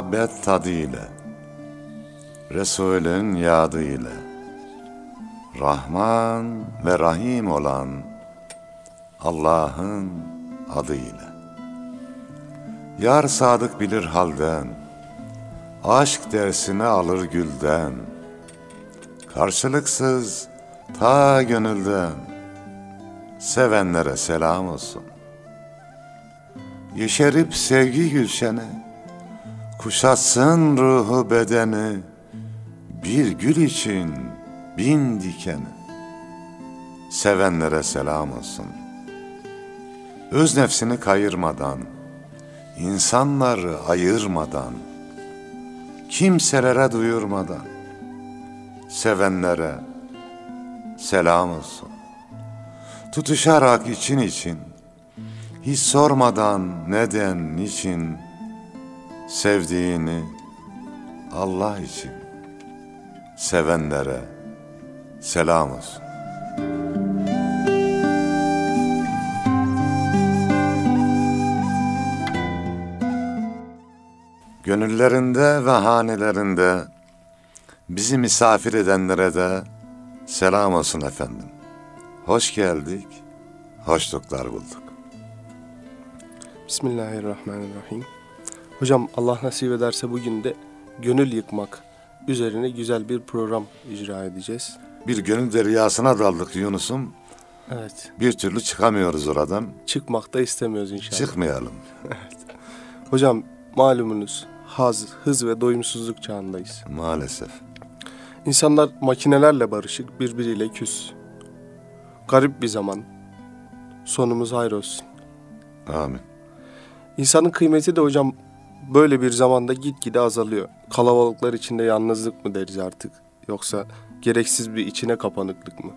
muhabbet tadıyla, Resulün yadıyla, Rahman ve Rahim olan Allah'ın adıyla. Yar sadık bilir halden, aşk dersini alır gülden, karşılıksız ta gönülden, sevenlere selam olsun. Yeşerip sevgi gülşeni, kuşatsın ruhu bedeni, bir gül için bin dikeni. Sevenlere selam olsun. Öz nefsini kayırmadan, insanları ayırmadan, kimselere duyurmadan, sevenlere selam olsun. Tutuşarak için için, hiç sormadan neden, niçin, sevdiğini Allah için, sevenlere selam olsun. Gönüllerinde ve hanelerinde bizi misafir edenlere de selam olsun efendim. Hoş geldik, hoşluklar bulduk. Bismillahirrahmanirrahim. Hocam Allah nasip ederse bugün de gönül yıkmak üzerine güzel bir program icra edeceğiz. Bir gönül deryasına daldık Yunus'um. Evet. Bir türlü çıkamıyoruz oradan. Çıkmak da istemiyoruz inşallah. Çıkmayalım. Hocam malumunuz haz, hız ve doyumsuzluk çağındayız. Maalesef. İnsanlar makinelerle barışık, birbiriyle küs. Garip bir zaman. Sonumuz hayır olsun. Amin. İnsanın kıymeti de hocam böyle bir zamanda gitgide azalıyor. Kalabalıklar içinde yalnızlık mı deriz artık? Yoksa gereksiz bir içine kapanıklık mı?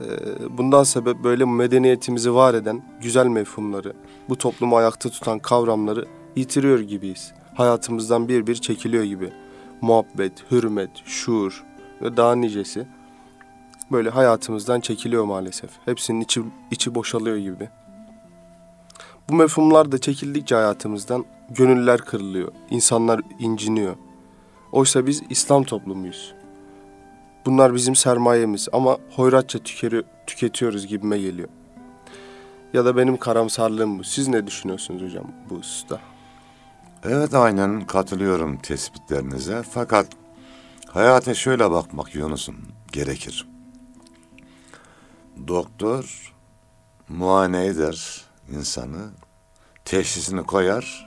Ee, bundan sebep böyle medeniyetimizi var eden güzel mefhumları, bu toplumu ayakta tutan kavramları yitiriyor gibiyiz. Hayatımızdan bir bir çekiliyor gibi. Muhabbet, hürmet, şuur ve daha nicesi böyle hayatımızdan çekiliyor maalesef. Hepsinin içi, içi boşalıyor gibi. Bu mefhumlar da çekildikçe hayatımızdan gönüller kırılıyor, insanlar inciniyor. Oysa biz İslam toplumuyuz. Bunlar bizim sermayemiz ama hoyratça tükeri, tüketiyoruz gibime geliyor. Ya da benim karamsarlığım bu. Siz ne düşünüyorsunuz hocam bu hususta? Evet aynen katılıyorum tespitlerinize. Fakat hayata şöyle bakmak Yunus'um gerekir. Doktor muayene eder insanı, teşhisini koyar,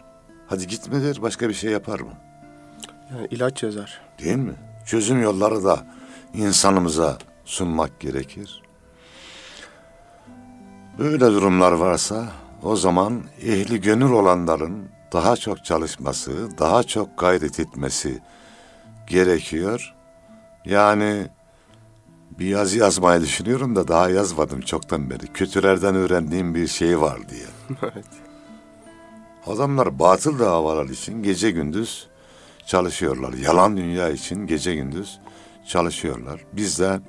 hadi gitme der, başka bir şey yapar mı? Yani ilaç yazar. Değil mi? Çözüm yolları da insanımıza sunmak gerekir. Böyle durumlar varsa o zaman ehli gönül olanların daha çok çalışması, daha çok gayret etmesi gerekiyor. Yani bir yazı yazmayı düşünüyorum da daha yazmadım çoktan beri. Kötülerden öğrendiğim bir şey var diye. evet. Adamlar batıl davalar için gece gündüz çalışıyorlar. Yalan dünya için gece gündüz çalışıyorlar. Biz de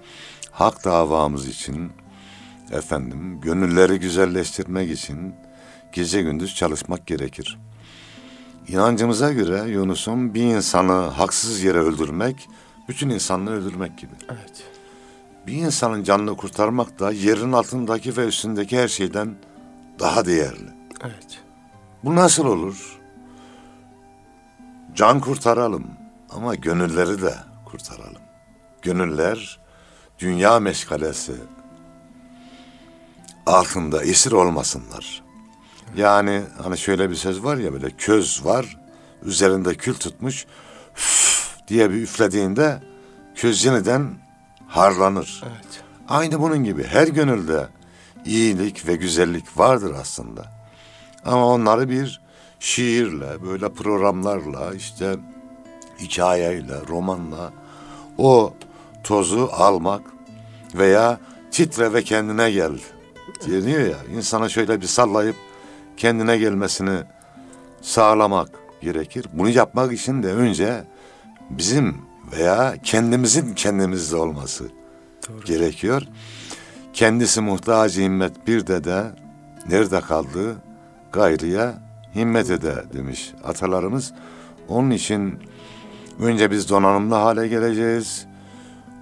hak davamız için efendim gönülleri güzelleştirmek için gece gündüz çalışmak gerekir. İnancımıza göre Yunus'un bir insanı haksız yere öldürmek bütün insanlığı öldürmek gibi. Evet. Bir insanın canını kurtarmak da yerin altındaki ve üstündeki her şeyden daha değerli. Evet. Bu nasıl olur? Can kurtaralım ama gönülleri de kurtaralım. Gönüller dünya meşgalesi altında esir olmasınlar. Yani hani şöyle bir söz var ya böyle köz var üzerinde kül tutmuş üf diye bir üflediğinde köz yeniden harlanır. Evet. Aynı bunun gibi her gönülde iyilik ve güzellik vardır aslında. Ama onları bir şiirle, böyle programlarla, işte hikayeyle, romanla o tozu almak veya titre ve kendine gel deniyor ya. insana şöyle bir sallayıp kendine gelmesini sağlamak gerekir. Bunu yapmak için de önce bizim veya kendimizin kendimizde olması Doğru. gerekiyor. Kendisi muhtaç himmet bir de de nerede kaldı gayrıya himmet ede demiş atalarımız. Onun için önce biz donanımlı hale geleceğiz.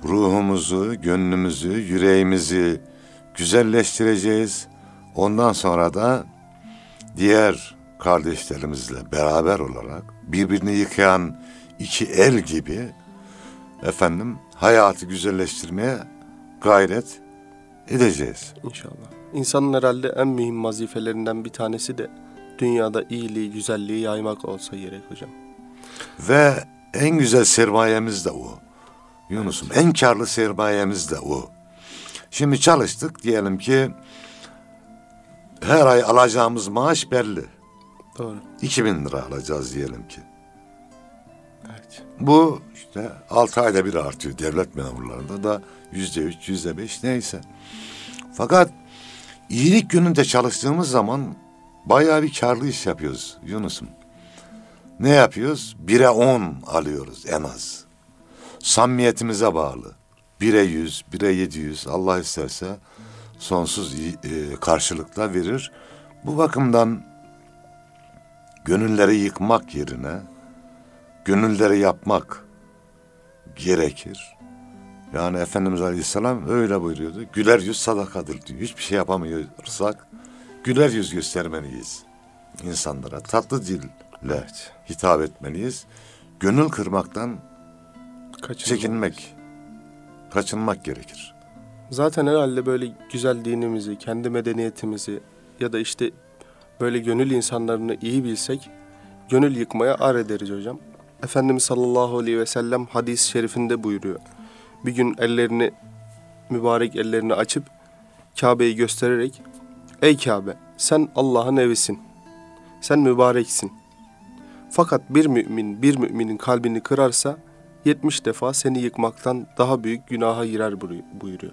Ruhumuzu, gönlümüzü, yüreğimizi güzelleştireceğiz. Ondan sonra da diğer kardeşlerimizle beraber olarak birbirini yıkayan iki el gibi efendim hayatı güzelleştirmeye gayret edeceğiz. İnşallah. İnsanın herhalde en mühim vazifelerinden bir tanesi de dünyada iyiliği, güzelliği yaymak olsa gerek hocam. Ve en güzel sermayemiz de o. Yunus'um en karlı sermayemiz de o. Şimdi çalıştık diyelim ki her ay alacağımız maaş belli. Doğru. 2000 lira alacağız diyelim ki. Evet. Bu işte 6 ayda bir artıyor devlet memurlarında da yüzde üç, yüzde beş neyse. Fakat iyilik gününde çalıştığımız zaman bayağı bir karlı iş yapıyoruz Yunus'um. Ne yapıyoruz? Bire on alıyoruz en az. Samimiyetimize bağlı. Bire yüz, bire yedi yüz Allah isterse sonsuz e, karşılıkla verir. Bu bakımdan gönülleri yıkmak yerine gönülleri yapmak gerekir. Yani Efendimiz Aleyhisselam öyle buyuruyordu. Güler yüz sadakadır diyor. Hiçbir şey yapamıyorsak güler yüz göstermeliyiz insanlara. Tatlı dille hitap etmeliyiz. Gönül kırmaktan Kaçınılmaz. çekinmek, kaçınmak gerekir. Zaten herhalde böyle güzel dinimizi, kendi medeniyetimizi ya da işte böyle gönül insanlarını iyi bilsek gönül yıkmaya ar ederiz hocam. Efendimiz sallallahu aleyhi ve sellem hadis-i şerifinde buyuruyor. Bir gün ellerini, mübarek ellerini açıp Kabe'yi göstererek Ey Kabe sen Allah'ın evisin. Sen mübareksin. Fakat bir mümin bir müminin kalbini kırarsa 70 defa seni yıkmaktan daha büyük günaha girer buy- buyuruyor.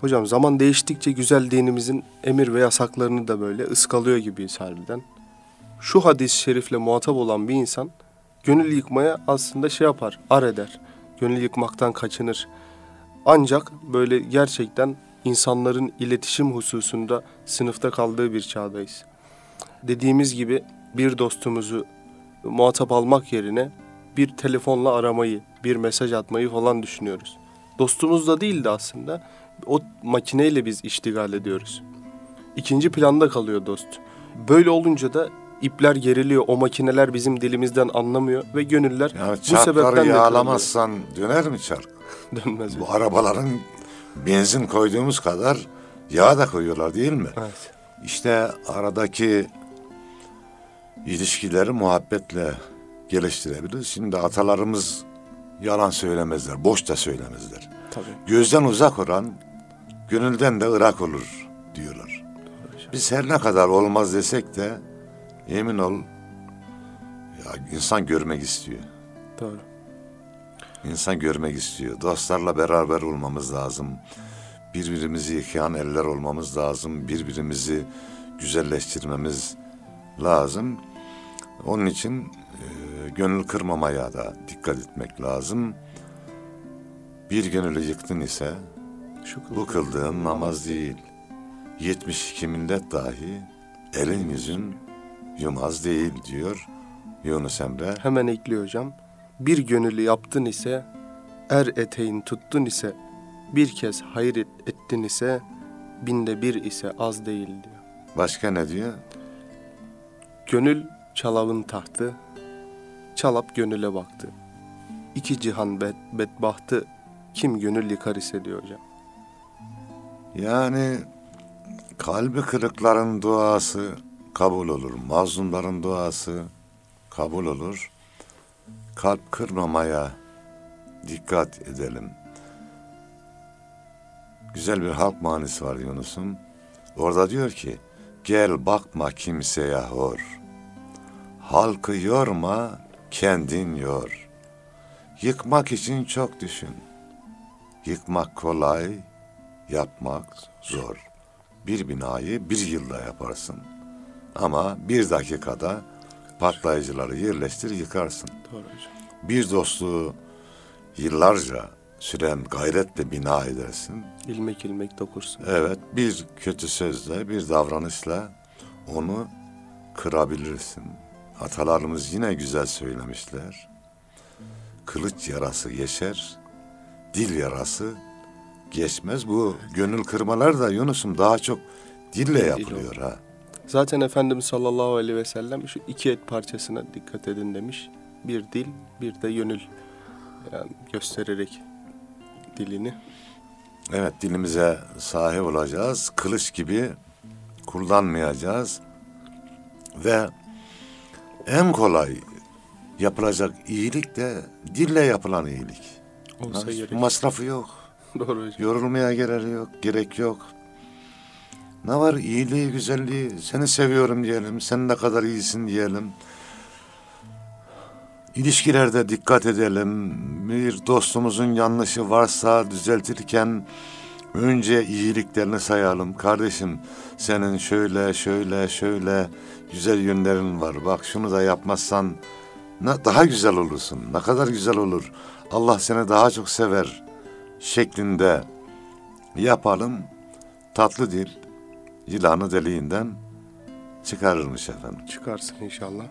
Hocam zaman değiştikçe güzel dinimizin emir ve yasaklarını da böyle ıskalıyor gibiyiz harbiden. Şu hadis-i şerifle muhatap olan bir insan gönül yıkmaya aslında şey yapar, ar eder. Gönül yıkmaktan kaçınır. Ancak böyle gerçekten insanların iletişim hususunda sınıfta kaldığı bir çağdayız. Dediğimiz gibi bir dostumuzu muhatap almak yerine bir telefonla aramayı, bir mesaj atmayı falan düşünüyoruz. Dostumuz da değil de aslında o makineyle biz iştigal ediyoruz. İkinci planda kalıyor dost. Böyle olunca da ipler geriliyor. O makineler bizim dilimizden anlamıyor ve gönüller Yani bu sebepten de yağlamazsan döner mi çark? dönmez. Bu arabaların benzin koyduğumuz kadar yağ da koyuyorlar değil mi? Evet. İşte aradaki ilişkileri muhabbetle geliştirebiliriz. Şimdi atalarımız yalan söylemezler, boş da söylemezler. Tabii. Gözden uzak olan gönülden de ırak olur diyorlar. Biz her ne kadar olmaz desek de emin ol ya insan görmek istiyor. Doğru. İnsan görmek istiyor. Dostlarla beraber olmamız lazım. Birbirimizi yıkayan eller olmamız lazım. Birbirimizi güzelleştirmemiz lazım. Onun için e, gönül kırmamaya da dikkat etmek lazım. Bir gönülü yıktın ise Şu bu kıldığın namaz değil. 72 millet dahi elin yüzün yumaz değil diyor Yunus Emre. Hemen ekliyor hocam. Bir gönüllü yaptın ise, er eteğin tuttun ise, bir kez hayır et- ettin ise, binde bir ise az değil diyor. Başka ne diyor? Gönül çalavın tahtı, çalap gönüle baktı. İki cihan bed, bedbahtı, kim gönül yıkar ise diyor hocam. Yani kalbi kırıkların duası kabul olur. Mazlumların duası kabul olur. Kalp kırmamaya dikkat edelim. Güzel bir halk manisi var Yunus'um. Orada diyor ki, gel bakma kimseye hor. Halkı yorma, kendin yor. Yıkmak için çok düşün. Yıkmak kolay, yapmak zor. Bir binayı bir yılda yaparsın. Ama bir dakikada patlayıcıları yerleştir yıkarsın. Doğru hocam. Bir dostluğu yıllarca süren gayretle bina edersin. İlmek ilmek dokursun. Evet bir kötü sözle bir davranışla onu kırabilirsin. atalarımız yine güzel söylemişler. Kılıç yarası geçer, dil yarası geçmez. Bu gönül kırmalar da Yunus'um daha çok dille Dil yapılıyor ha. Zaten Efendimiz sallallahu aleyhi ve sellem şu iki et parçasına dikkat edin demiş. Bir dil, bir de gönül. Yani göstererek dilini. Evet dilimize sahip olacağız. Kılıç gibi kullanmayacağız. Ve en kolay yapılacak iyilik de dille yapılan iyilik. Olsa Mas- gerek. Masrafı yok. Doğru hocam. Yorulmaya gerek yok, gerek yok. Ne var iyiliği, güzelliği, seni seviyorum diyelim, sen ne kadar iyisin diyelim. İlişkilerde dikkat edelim. Bir dostumuzun yanlışı varsa düzeltirken önce iyiliklerini sayalım. Kardeşim senin şöyle şöyle şöyle güzel yönlerin var. Bak şunu da yapmazsan daha güzel olursun. Ne kadar güzel olur. Allah seni daha çok sever şeklinde yapalım. Tatlı dil yılanı deliğinden çıkarırmış efendim. Çıkarsın inşallah.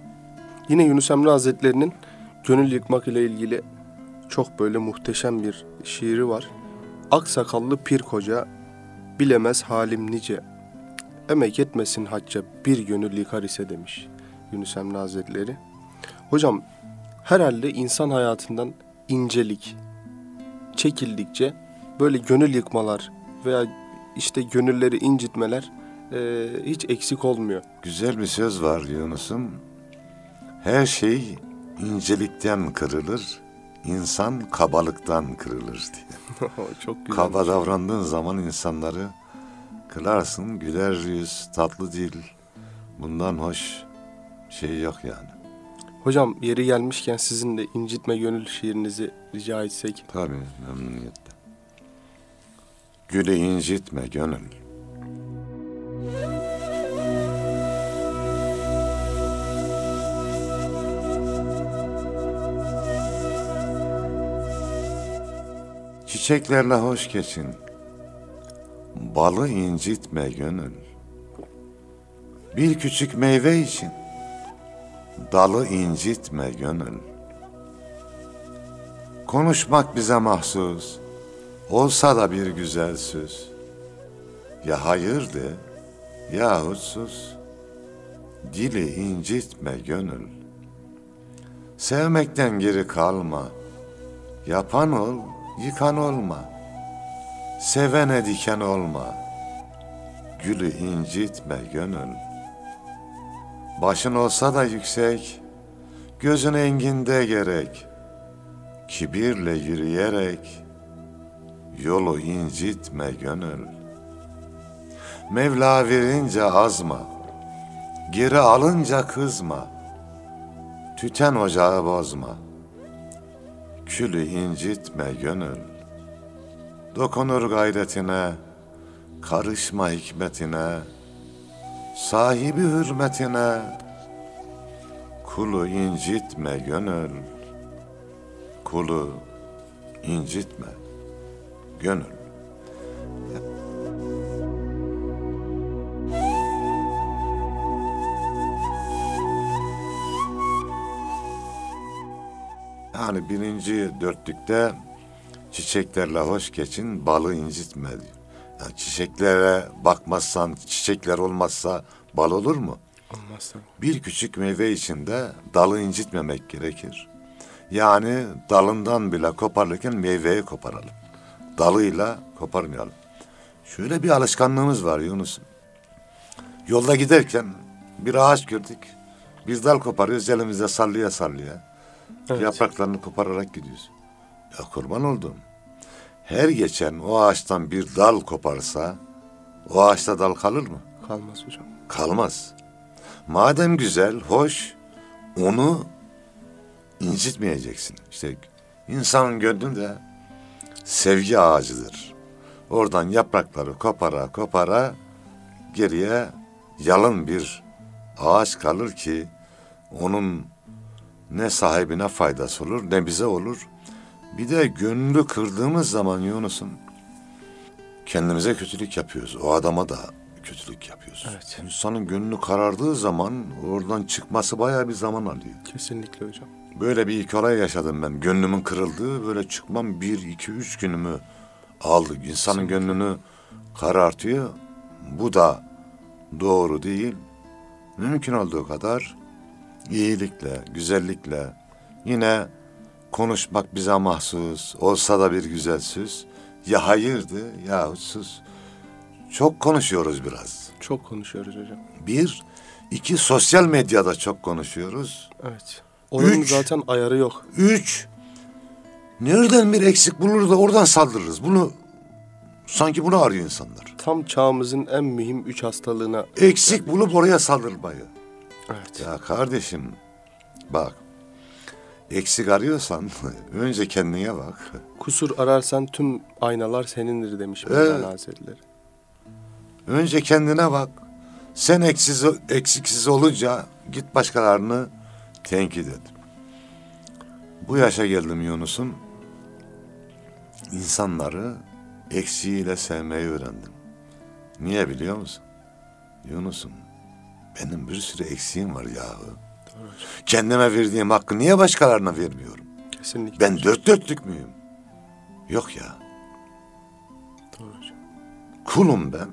Yine Yunus Emre Hazretleri'nin gönül yıkmak ile ilgili çok böyle muhteşem bir şiiri var. Aksakallı pir koca bilemez halim nice. Emek etmesin hacca bir gönül yıkar ise demiş Yunus Emre Hazretleri. Hocam herhalde insan hayatından incelik çekildikçe böyle gönül yıkmalar veya işte gönülleri incitmeler eee, hiç eksik olmuyor. Güzel bir söz var Yunus'um. Her şey incelikten kırılır, insan kabalıktan kırılır diye. Çok güzel. Kaba davrandığın zaman insanları kılarsın, güler yüz, tatlı dil. Bundan hoş şey yok yani. Hocam yeri gelmişken sizin de incitme gönül şiirinizi rica etsek. Tabii memnuniyetle. Gülü incitme gönül. Çiçeklerle hoş geçin. Balı incitme gönül. Bir küçük meyve için dalı incitme gönül. Konuşmak bize mahsus, olsa da bir güzel söz. Ya hayır de, yahut sus. Dili incitme gönül. Sevmekten geri kalma. Yapan ol, yıkan olma. Sevene diken olma. Gülü incitme gönül. Başın olsa da yüksek, gözün enginde gerek.'' kibirle yürüyerek yolu incitme gönül. Mevla verince azma, geri alınca kızma. Tüten ocağı bozma, külü incitme gönül. Dokunur gayretine, karışma hikmetine, sahibi hürmetine, kulu incitme gönül kulu incitme gönül. Yani birinci dörtlükte çiçeklerle hoş geçin, balı incitme diyor. Yani çiçeklere bakmazsan, çiçekler olmazsa bal olur mu? Olmaz. Bir küçük meyve içinde dalı incitmemek gerekir. Yani dalından bile koparırken meyveyi koparalım. Dalıyla koparmayalım. Şöyle bir alışkanlığımız var Yunus. Yolda giderken bir ağaç gördük. Bir dal koparıyoruz elimizde sallaya sallaya. Evet. Yapraklarını kopararak gidiyoruz. Ya kurban oldum. Her geçen o ağaçtan bir dal koparsa o ağaçta dal kalır mı? Kalmaz hocam. kalmaz. Madem güzel, hoş, onu incitmeyeceksin. İşte insanın gönlü de sevgi ağacıdır. Oradan yaprakları kopara kopara geriye yalın bir ağaç kalır ki onun ne sahibine faydası olur ne bize olur. Bir de gönlü kırdığımız zaman Yunus'un kendimize kötülük yapıyoruz. O adama da kötülük yapıyorsun. Evet. İnsanın gönlü karardığı zaman oradan çıkması bayağı bir zaman alıyor. Kesinlikle hocam. Böyle bir iki olay yaşadım ben. Gönlümün kırıldığı böyle çıkmam bir, iki, üç günümü aldı. İnsanın gönlünü karartıyor. Bu da doğru değil. Mümkün olduğu kadar iyilikle, güzellikle yine konuşmak bize mahsus olsa da bir güzel söz. Ya hayırdı ya sus. Çok konuşuyoruz biraz. Çok konuşuyoruz hocam. Bir, iki sosyal medyada çok konuşuyoruz. Evet. Oranın Üç. zaten ayarı yok. Üç, nereden bir eksik bulur da oradan saldırırız. Bunu sanki bunu arıyor insanlar. Tam çağımızın en mühim üç hastalığına. Eksik bulup oraya saldırmayı. Evet. Ya kardeşim bak eksik arıyorsan önce kendine bak. Kusur ararsan tüm aynalar senindir demiş Evet. Mevlana Hazretleri. Önce kendine bak. Sen eksiz, eksiksiz olunca git başkalarını tenkit et. Bu yaşa geldim Yunus'um. İnsanları eksiğiyle sevmeyi öğrendim. Niye biliyor musun? Yunus'um benim bir sürü eksiğim var yahu. Doğru. Kendime verdiğim hakkı niye başkalarına vermiyorum? Kesinlikle. Ben dört dörtlük müyüm? Yok ya. Doğru hocam. Kulum ben.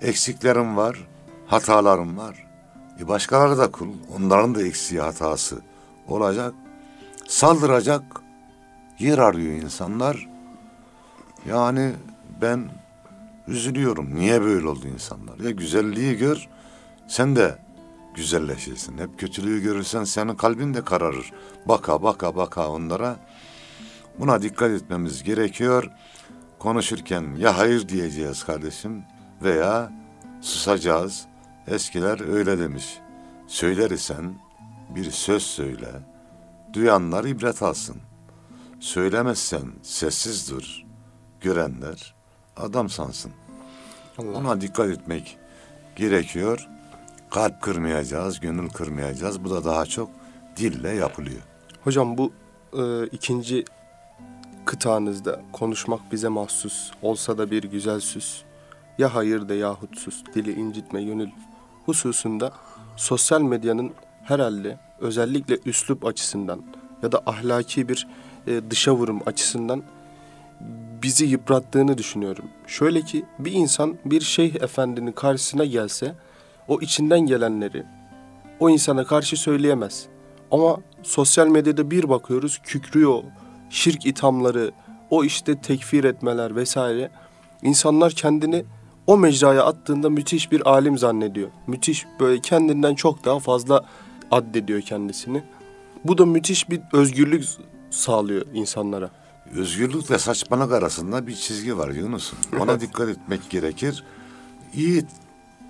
Eksiklerim var, hatalarım var. E başkaları da kul. Onların da eksiği hatası olacak. Saldıracak yer arıyor insanlar. Yani ben üzülüyorum. Niye böyle oldu insanlar? Ya güzelliği gör, sen de güzelleşirsin. Hep kötülüğü görürsen senin kalbin de kararır. Baka baka baka onlara. Buna dikkat etmemiz gerekiyor. Konuşurken ya hayır diyeceğiz kardeşim veya susacağız. Eskiler öyle demiş. Söyler isen bir söz söyle. Duyanlar ibret alsın. Söylemezsen sessiz dur. Görenler adam sansın. Allah. Buna dikkat etmek gerekiyor. Kalp kırmayacağız, gönül kırmayacağız. Bu da daha çok dille yapılıyor. Hocam bu e, ikinci kıtanızda konuşmak bize mahsus olsa da bir güzel süs. Ya hayır de yahut sus dili incitme gönül hususunda sosyal medyanın herhalde özellikle üslup açısından ya da ahlaki bir e, dışa vurum açısından bizi yıprattığını düşünüyorum. Şöyle ki bir insan bir şeyh efendinin karşısına gelse o içinden gelenleri o insana karşı söyleyemez. Ama sosyal medyada bir bakıyoruz kükrüyor, şirk ithamları, o işte tekfir etmeler vesaire. İnsanlar kendini o mecraya attığında müthiş bir alim zannediyor. Müthiş böyle kendinden çok daha fazla addediyor kendisini. Bu da müthiş bir özgürlük sağlıyor insanlara. Özgürlükle saçmalık arasında bir çizgi var Yunus'um. Ona dikkat etmek gerekir. İyi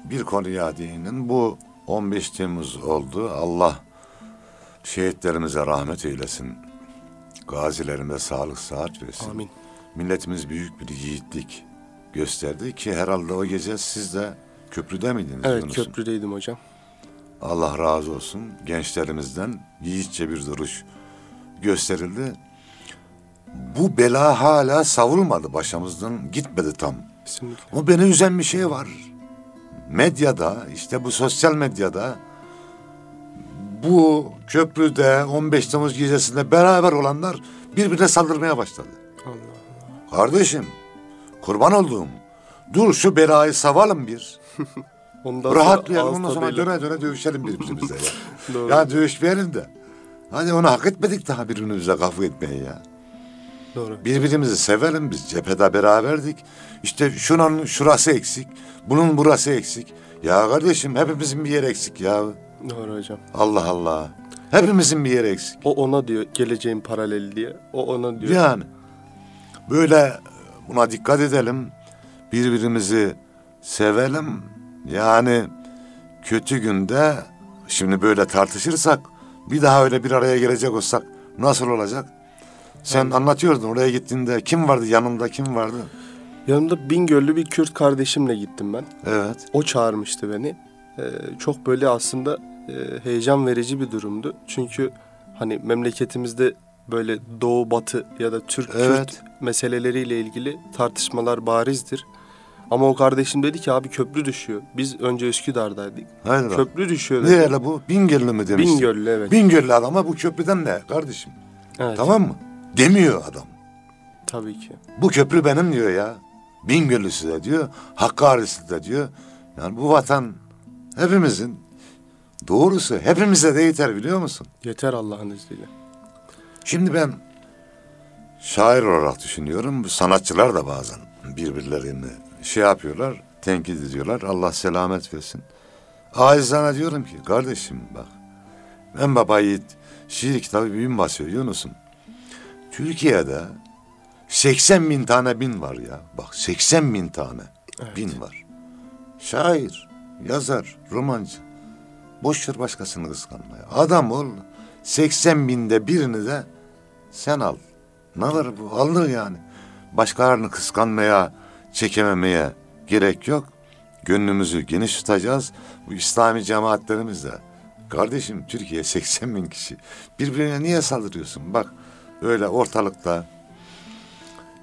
bir konuya değinin. Bu 15 Temmuz oldu. Allah şehitlerimize rahmet eylesin. Gazilerimize sağlık sıhhat versin. Amin. Milletimiz büyük bir yiğitlik gösterdi ki herhalde o gece siz de köprüde miydiniz Evet Yunus'um? köprüdeydim hocam. Allah razı olsun. Gençlerimizden yiğitçe bir duruş gösterildi. Bu bela hala savrulmadı başımızdan gitmedi tam. Kesinlikle. Ama beni üzen bir şey var. Medyada işte bu sosyal medyada bu köprüde 15 Temmuz gecesinde beraber olanlar birbirine saldırmaya başladı. Allah. Kardeşim kurban olduğum dur şu belayı savalım bir. Ondan sonra Rahatlayalım ondan sonra döne döne dövüşelim birbirimize ya. Doğru. ya dövüşmeyelim de. Hadi onu hak etmedik daha birbirimize kavga etmeyi ya. Doğru. Birbirimizi sevelim biz cephede beraberdik. İşte şunun şurası eksik, bunun burası eksik. Ya kardeşim hepimizin bir yeri eksik ya. Doğru hocam. Allah Allah. Hepimizin bir yeri eksik. O ona diyor geleceğin paraleli diye. O ona diyor. Yani böyle buna dikkat edelim. Birbirimizi sevelim. Yani kötü günde şimdi böyle tartışırsak bir daha öyle bir araya gelecek olsak nasıl olacak? Sen anlatıyordun oraya gittiğinde kim vardı yanında kim vardı? Yanımda Bingöllü bir Kürt kardeşimle gittim ben. Evet. O çağırmıştı beni. Ee, çok böyle aslında e, heyecan verici bir durumdu. Çünkü hani memleketimizde böyle doğu batı ya da Türk Evet. Kürt meseleleriyle ilgili tartışmalar barizdir. Ama o kardeşim dedi ki abi köprü düşüyor. Biz önce Üsküdar'daydık. Bak. Köprü düşüyor dedi. Nerede bu? Bingöl'lü mü demişti? Bingöllü evet. Bingöllü adama bu köprüden ne kardeşim? evet. Tamam mı? Demiyor adam. Tabii ki. Bu köprü benim diyor ya. Bingöllüsü de diyor. Hakkari'si de diyor. Yani bu vatan hepimizin. Doğrusu hepimize de yeter biliyor musun? Yeter Allah'ın izniyle. Şimdi ben şair olarak düşünüyorum. Sanatçılar da bazen birbirlerini şey yapıyorlar, tenkit ediyorlar. Allah selamet versin. Acizane diyorum ki kardeşim bak. Ben baba yiğit şiir kitabı bin basıyor Yunus'um. Türkiye'de 80 bin tane bin var ya. Bak 80 bin tane bin var. Şair, yazar, romancı. Boş ver başkasını kıskanmaya. Adam ol. 80 binde birini de sen al. Ne var bu? Alır yani. Başkalarını kıskanmaya, çekememeye gerek yok. Gönlümüzü geniş tutacağız. Bu İslami cemaatlerimizde. Kardeşim Türkiye 80 bin kişi. Birbirine niye saldırıyorsun? Bak öyle ortalıkta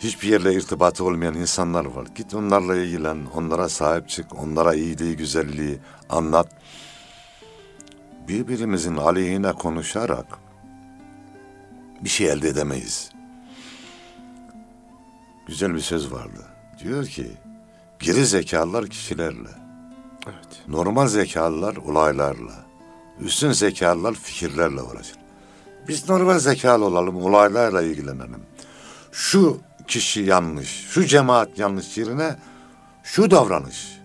hiçbir yerle irtibatı olmayan insanlar var. Git onlarla ilgilen, onlara sahip çık, onlara iyiliği, güzelliği anlat. Birbirimizin aleyhine konuşarak bir şey elde edemeyiz. Güzel bir söz vardı. Diyor ki, geri zekalılar kişilerle, Evet. normal zekalılar olaylarla, üstün zekalılar fikirlerle uğraşır. Biz normal zekalı olalım, olaylarla ilgilenelim. Şu kişi yanlış, şu cemaat yanlış yerine şu davranış,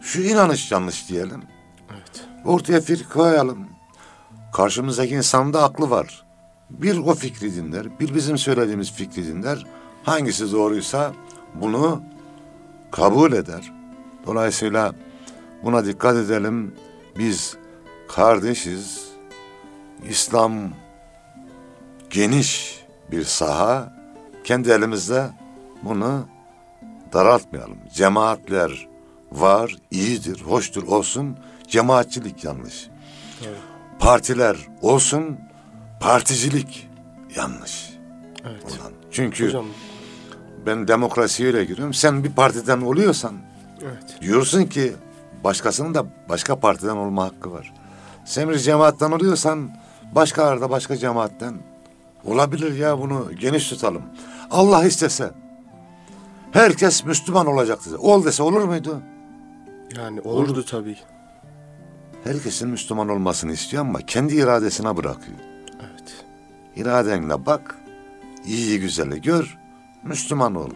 şu inanış yanlış diyelim. Evet. Ortaya fikir koyalım. Karşımızdaki insanın da aklı var. Bir o fikri dinler, bir bizim söylediğimiz fikri dinler. Hangisi doğruysa bunu kabul eder. Dolayısıyla buna dikkat edelim. Biz kardeşiz. İslam geniş bir saha. Kendi elimizde bunu daraltmayalım. Cemaatler var, iyidir, hoştur, olsun. Cemaatçilik yanlış. Evet. Partiler olsun, particilik yanlış. Evet. Olan. Çünkü Hocam ben demokrasiye öyle giriyorum. Sen bir partiden oluyorsan evet. diyorsun ki başkasının da başka partiden olma hakkı var. Sen bir cemaatten oluyorsan başkaları da başka cemaatten olabilir ya bunu geniş tutalım. Allah istese herkes Müslüman olacak dese. Ol dese olur muydu? Yani olurdu tabii. Herkesin Müslüman olmasını istiyor ama kendi iradesine bırakıyor. Evet. İradenle bak, iyiyi güzeli gör, Müslüman ol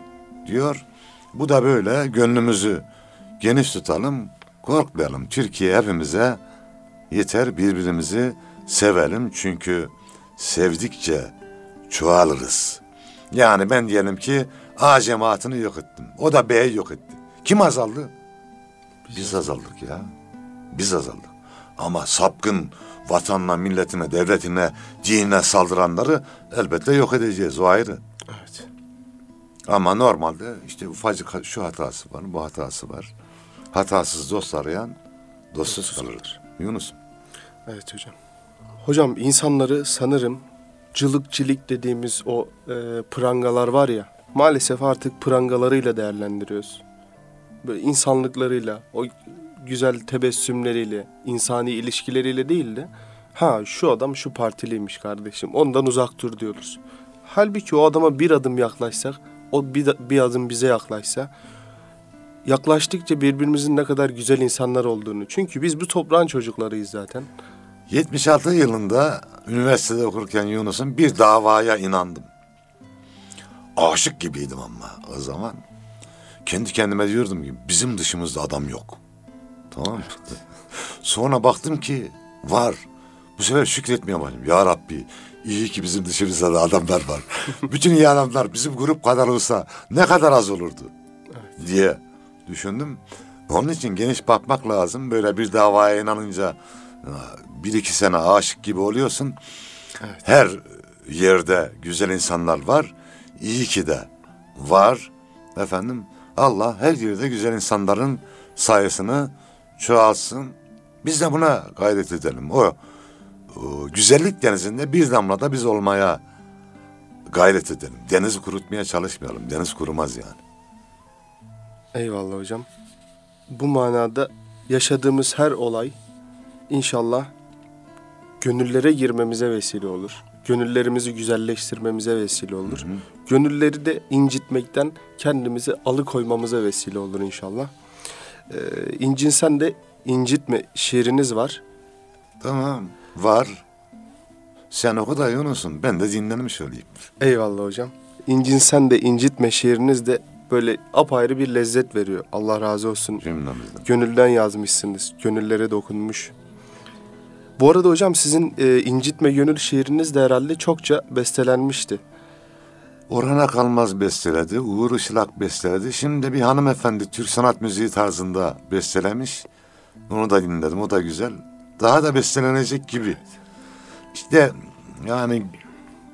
diyor. Bu da böyle gönlümüzü geniş tutalım, korkmayalım. Türkiye hepimize yeter birbirimizi sevelim çünkü sevdikçe çoğalırız. Yani ben diyelim ki A cemaatini yok ettim. O da B'yi yok etti. Kim azaldı? Biz azaldık ya. Biz azaldık. Ama sapkın vatanına, milletine, devletine, dinine saldıranları elbette yok edeceğiz. O ayrı. Evet. Ama normalde işte ufacık şu hatası var, bu hatası var. Hatasız dost arayan dostsuz kalır. Yunus. Evet hocam. Hocam insanları sanırım cılık cilik dediğimiz o e, prangalar var ya maalesef artık prangalarıyla değerlendiriyoruz. Böyle insanlıklarıyla, o güzel tebessümleriyle, insani ilişkileriyle değil de ha şu adam şu partiliymiş kardeşim ondan uzak dur diyoruz. Halbuki o adama bir adım yaklaşsak, o bir, bir adım bize yaklaşsa yaklaştıkça birbirimizin ne kadar güzel insanlar olduğunu. Çünkü biz bu toprağın çocuklarıyız zaten. 76 yılında üniversitede okurken Yunus'un bir davaya inandım. Aşık gibiydim ama o zaman. Kendi kendime diyordum ki bizim dışımızda adam yok. Tamam mı? Sonra baktım ki var. Bu sefer şükretmeye başladım. Ya Rabbi iyi ki bizim dışımızda da adamlar var. Bütün iyi adamlar bizim grup kadar olsa ne kadar az olurdu diye düşündüm. Onun için geniş bakmak lazım. Böyle bir davaya inanınca bir iki sene aşık gibi oluyorsun. Evet. Her yerde güzel insanlar var. İyi ki de var. Efendim Allah her yerde güzel insanların sayısını çoğalsın. Biz de buna gayret edelim. O, o güzellik denizinde bir damla da biz olmaya gayret edelim. Denizi kurutmaya çalışmayalım. Deniz kurumaz yani. Eyvallah hocam. Bu manada yaşadığımız her olay inşallah gönüllere girmemize vesile olur. Gönüllerimizi güzelleştirmemize vesile olur. Gönülleri de incitmekten kendimizi alıkoymamıza vesile olur inşallah. Ee, incinsen de incitme şiiriniz var. Tamam. Var. Sen oku da Yunus'un. Ben de dinlenmiş olayım. Eyvallah hocam. İncinsen de incitme şiiriniz de böyle apayrı bir lezzet veriyor. Allah razı olsun. Cümlemizden. Gönülden yazmışsınız. Gönüllere dokunmuş. Bu arada hocam sizin e, incitme gönül şiiriniz de herhalde çokça bestelenmişti. Orhan Kalmaz besteledi, Uğur Işılak besteledi. Şimdi de bir hanımefendi Türk sanat müziği tarzında bestelemiş. Onu da dinledim, o da güzel. Daha da bestelenecek gibi. İşte yani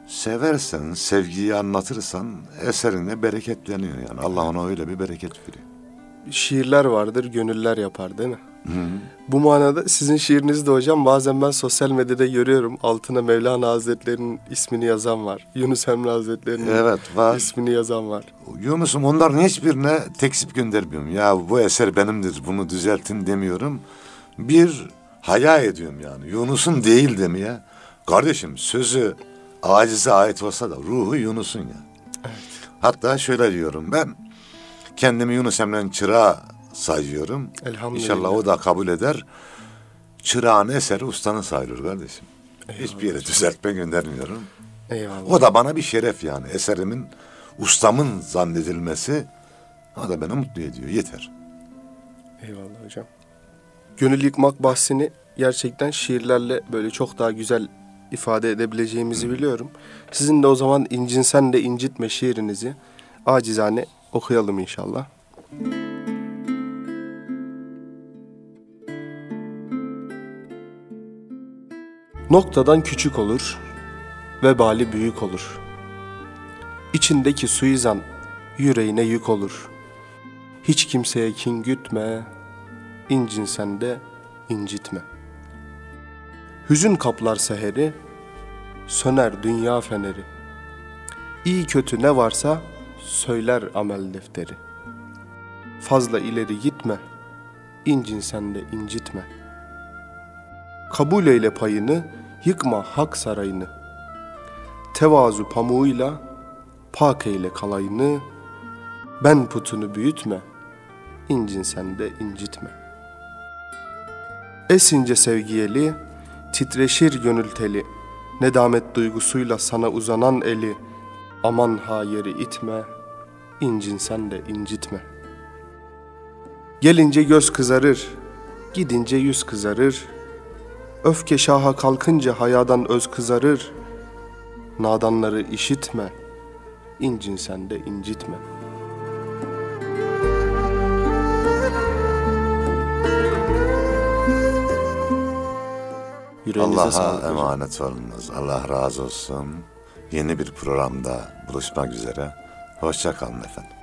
seversen, sevgiyi anlatırsan eserine bereketleniyor yani. Allah ona öyle bir bereket veriyor. Şiirler vardır, gönüller yapar değil mi? Bu manada sizin şiirinizi de hocam bazen ben sosyal medyada görüyorum. Altına Mevlana Hazretleri'nin ismini yazan var. Yunus Emre Hazretleri'nin Evet var. ismini yazan var. Yunus'um onların hiçbirine tekzip göndermiyorum. Ya bu eser benimdir bunu düzeltin demiyorum. Bir haya ediyorum yani. Yunus'un değil demeye. Kardeşim sözü acize ait olsa da ruhu Yunus'un ya. Hatta şöyle diyorum ben kendimi Yunus Emre'nin çırağı sayıyorum. Elhamdülillah. İnşallah o da kabul eder. Çırağın eseri ustanın sayılır kardeşim. Hiçbir yere düzeltme göndermiyorum. Eyvallah. O da bana bir şeref yani. Eserimin ustamın zannedilmesi o da beni mutlu ediyor. Yeter. Eyvallah hocam. Gönül yıkmak bahsini gerçekten şiirlerle böyle çok daha güzel ifade edebileceğimizi biliyorum. Sizin de o zaman incinsen de incitme şiirinizi acizane okuyalım inşallah. Noktadan küçük olur, vebali büyük olur. İçindeki suizan yüreğine yük olur. Hiç kimseye kin gütme, incinsen de incitme. Hüzün kaplar seheri, söner dünya feneri. İyi kötü ne varsa söyler amel defteri. Fazla ileri gitme, incinsen de incitme. Kabul eyle payını, yıkma hak sarayını. Tevazu pamuğuyla, pak eyle kalayını, ben putunu büyütme, incinsen de incitme. Esince sevgiyeli, titreşir gönül teli, nedamet duygusuyla sana uzanan eli, aman ha yeri itme, incinsen de incitme. Gelince göz kızarır, gidince yüz kızarır, öfke şaha kalkınca hayadan öz kızarır, nadanları işitme, incinsen de incitme.'' Yüreğinize Allah'a emanet olunuz. Allah razı olsun. Yeni bir programda buluşmak üzere. Hoşça kalın efendim.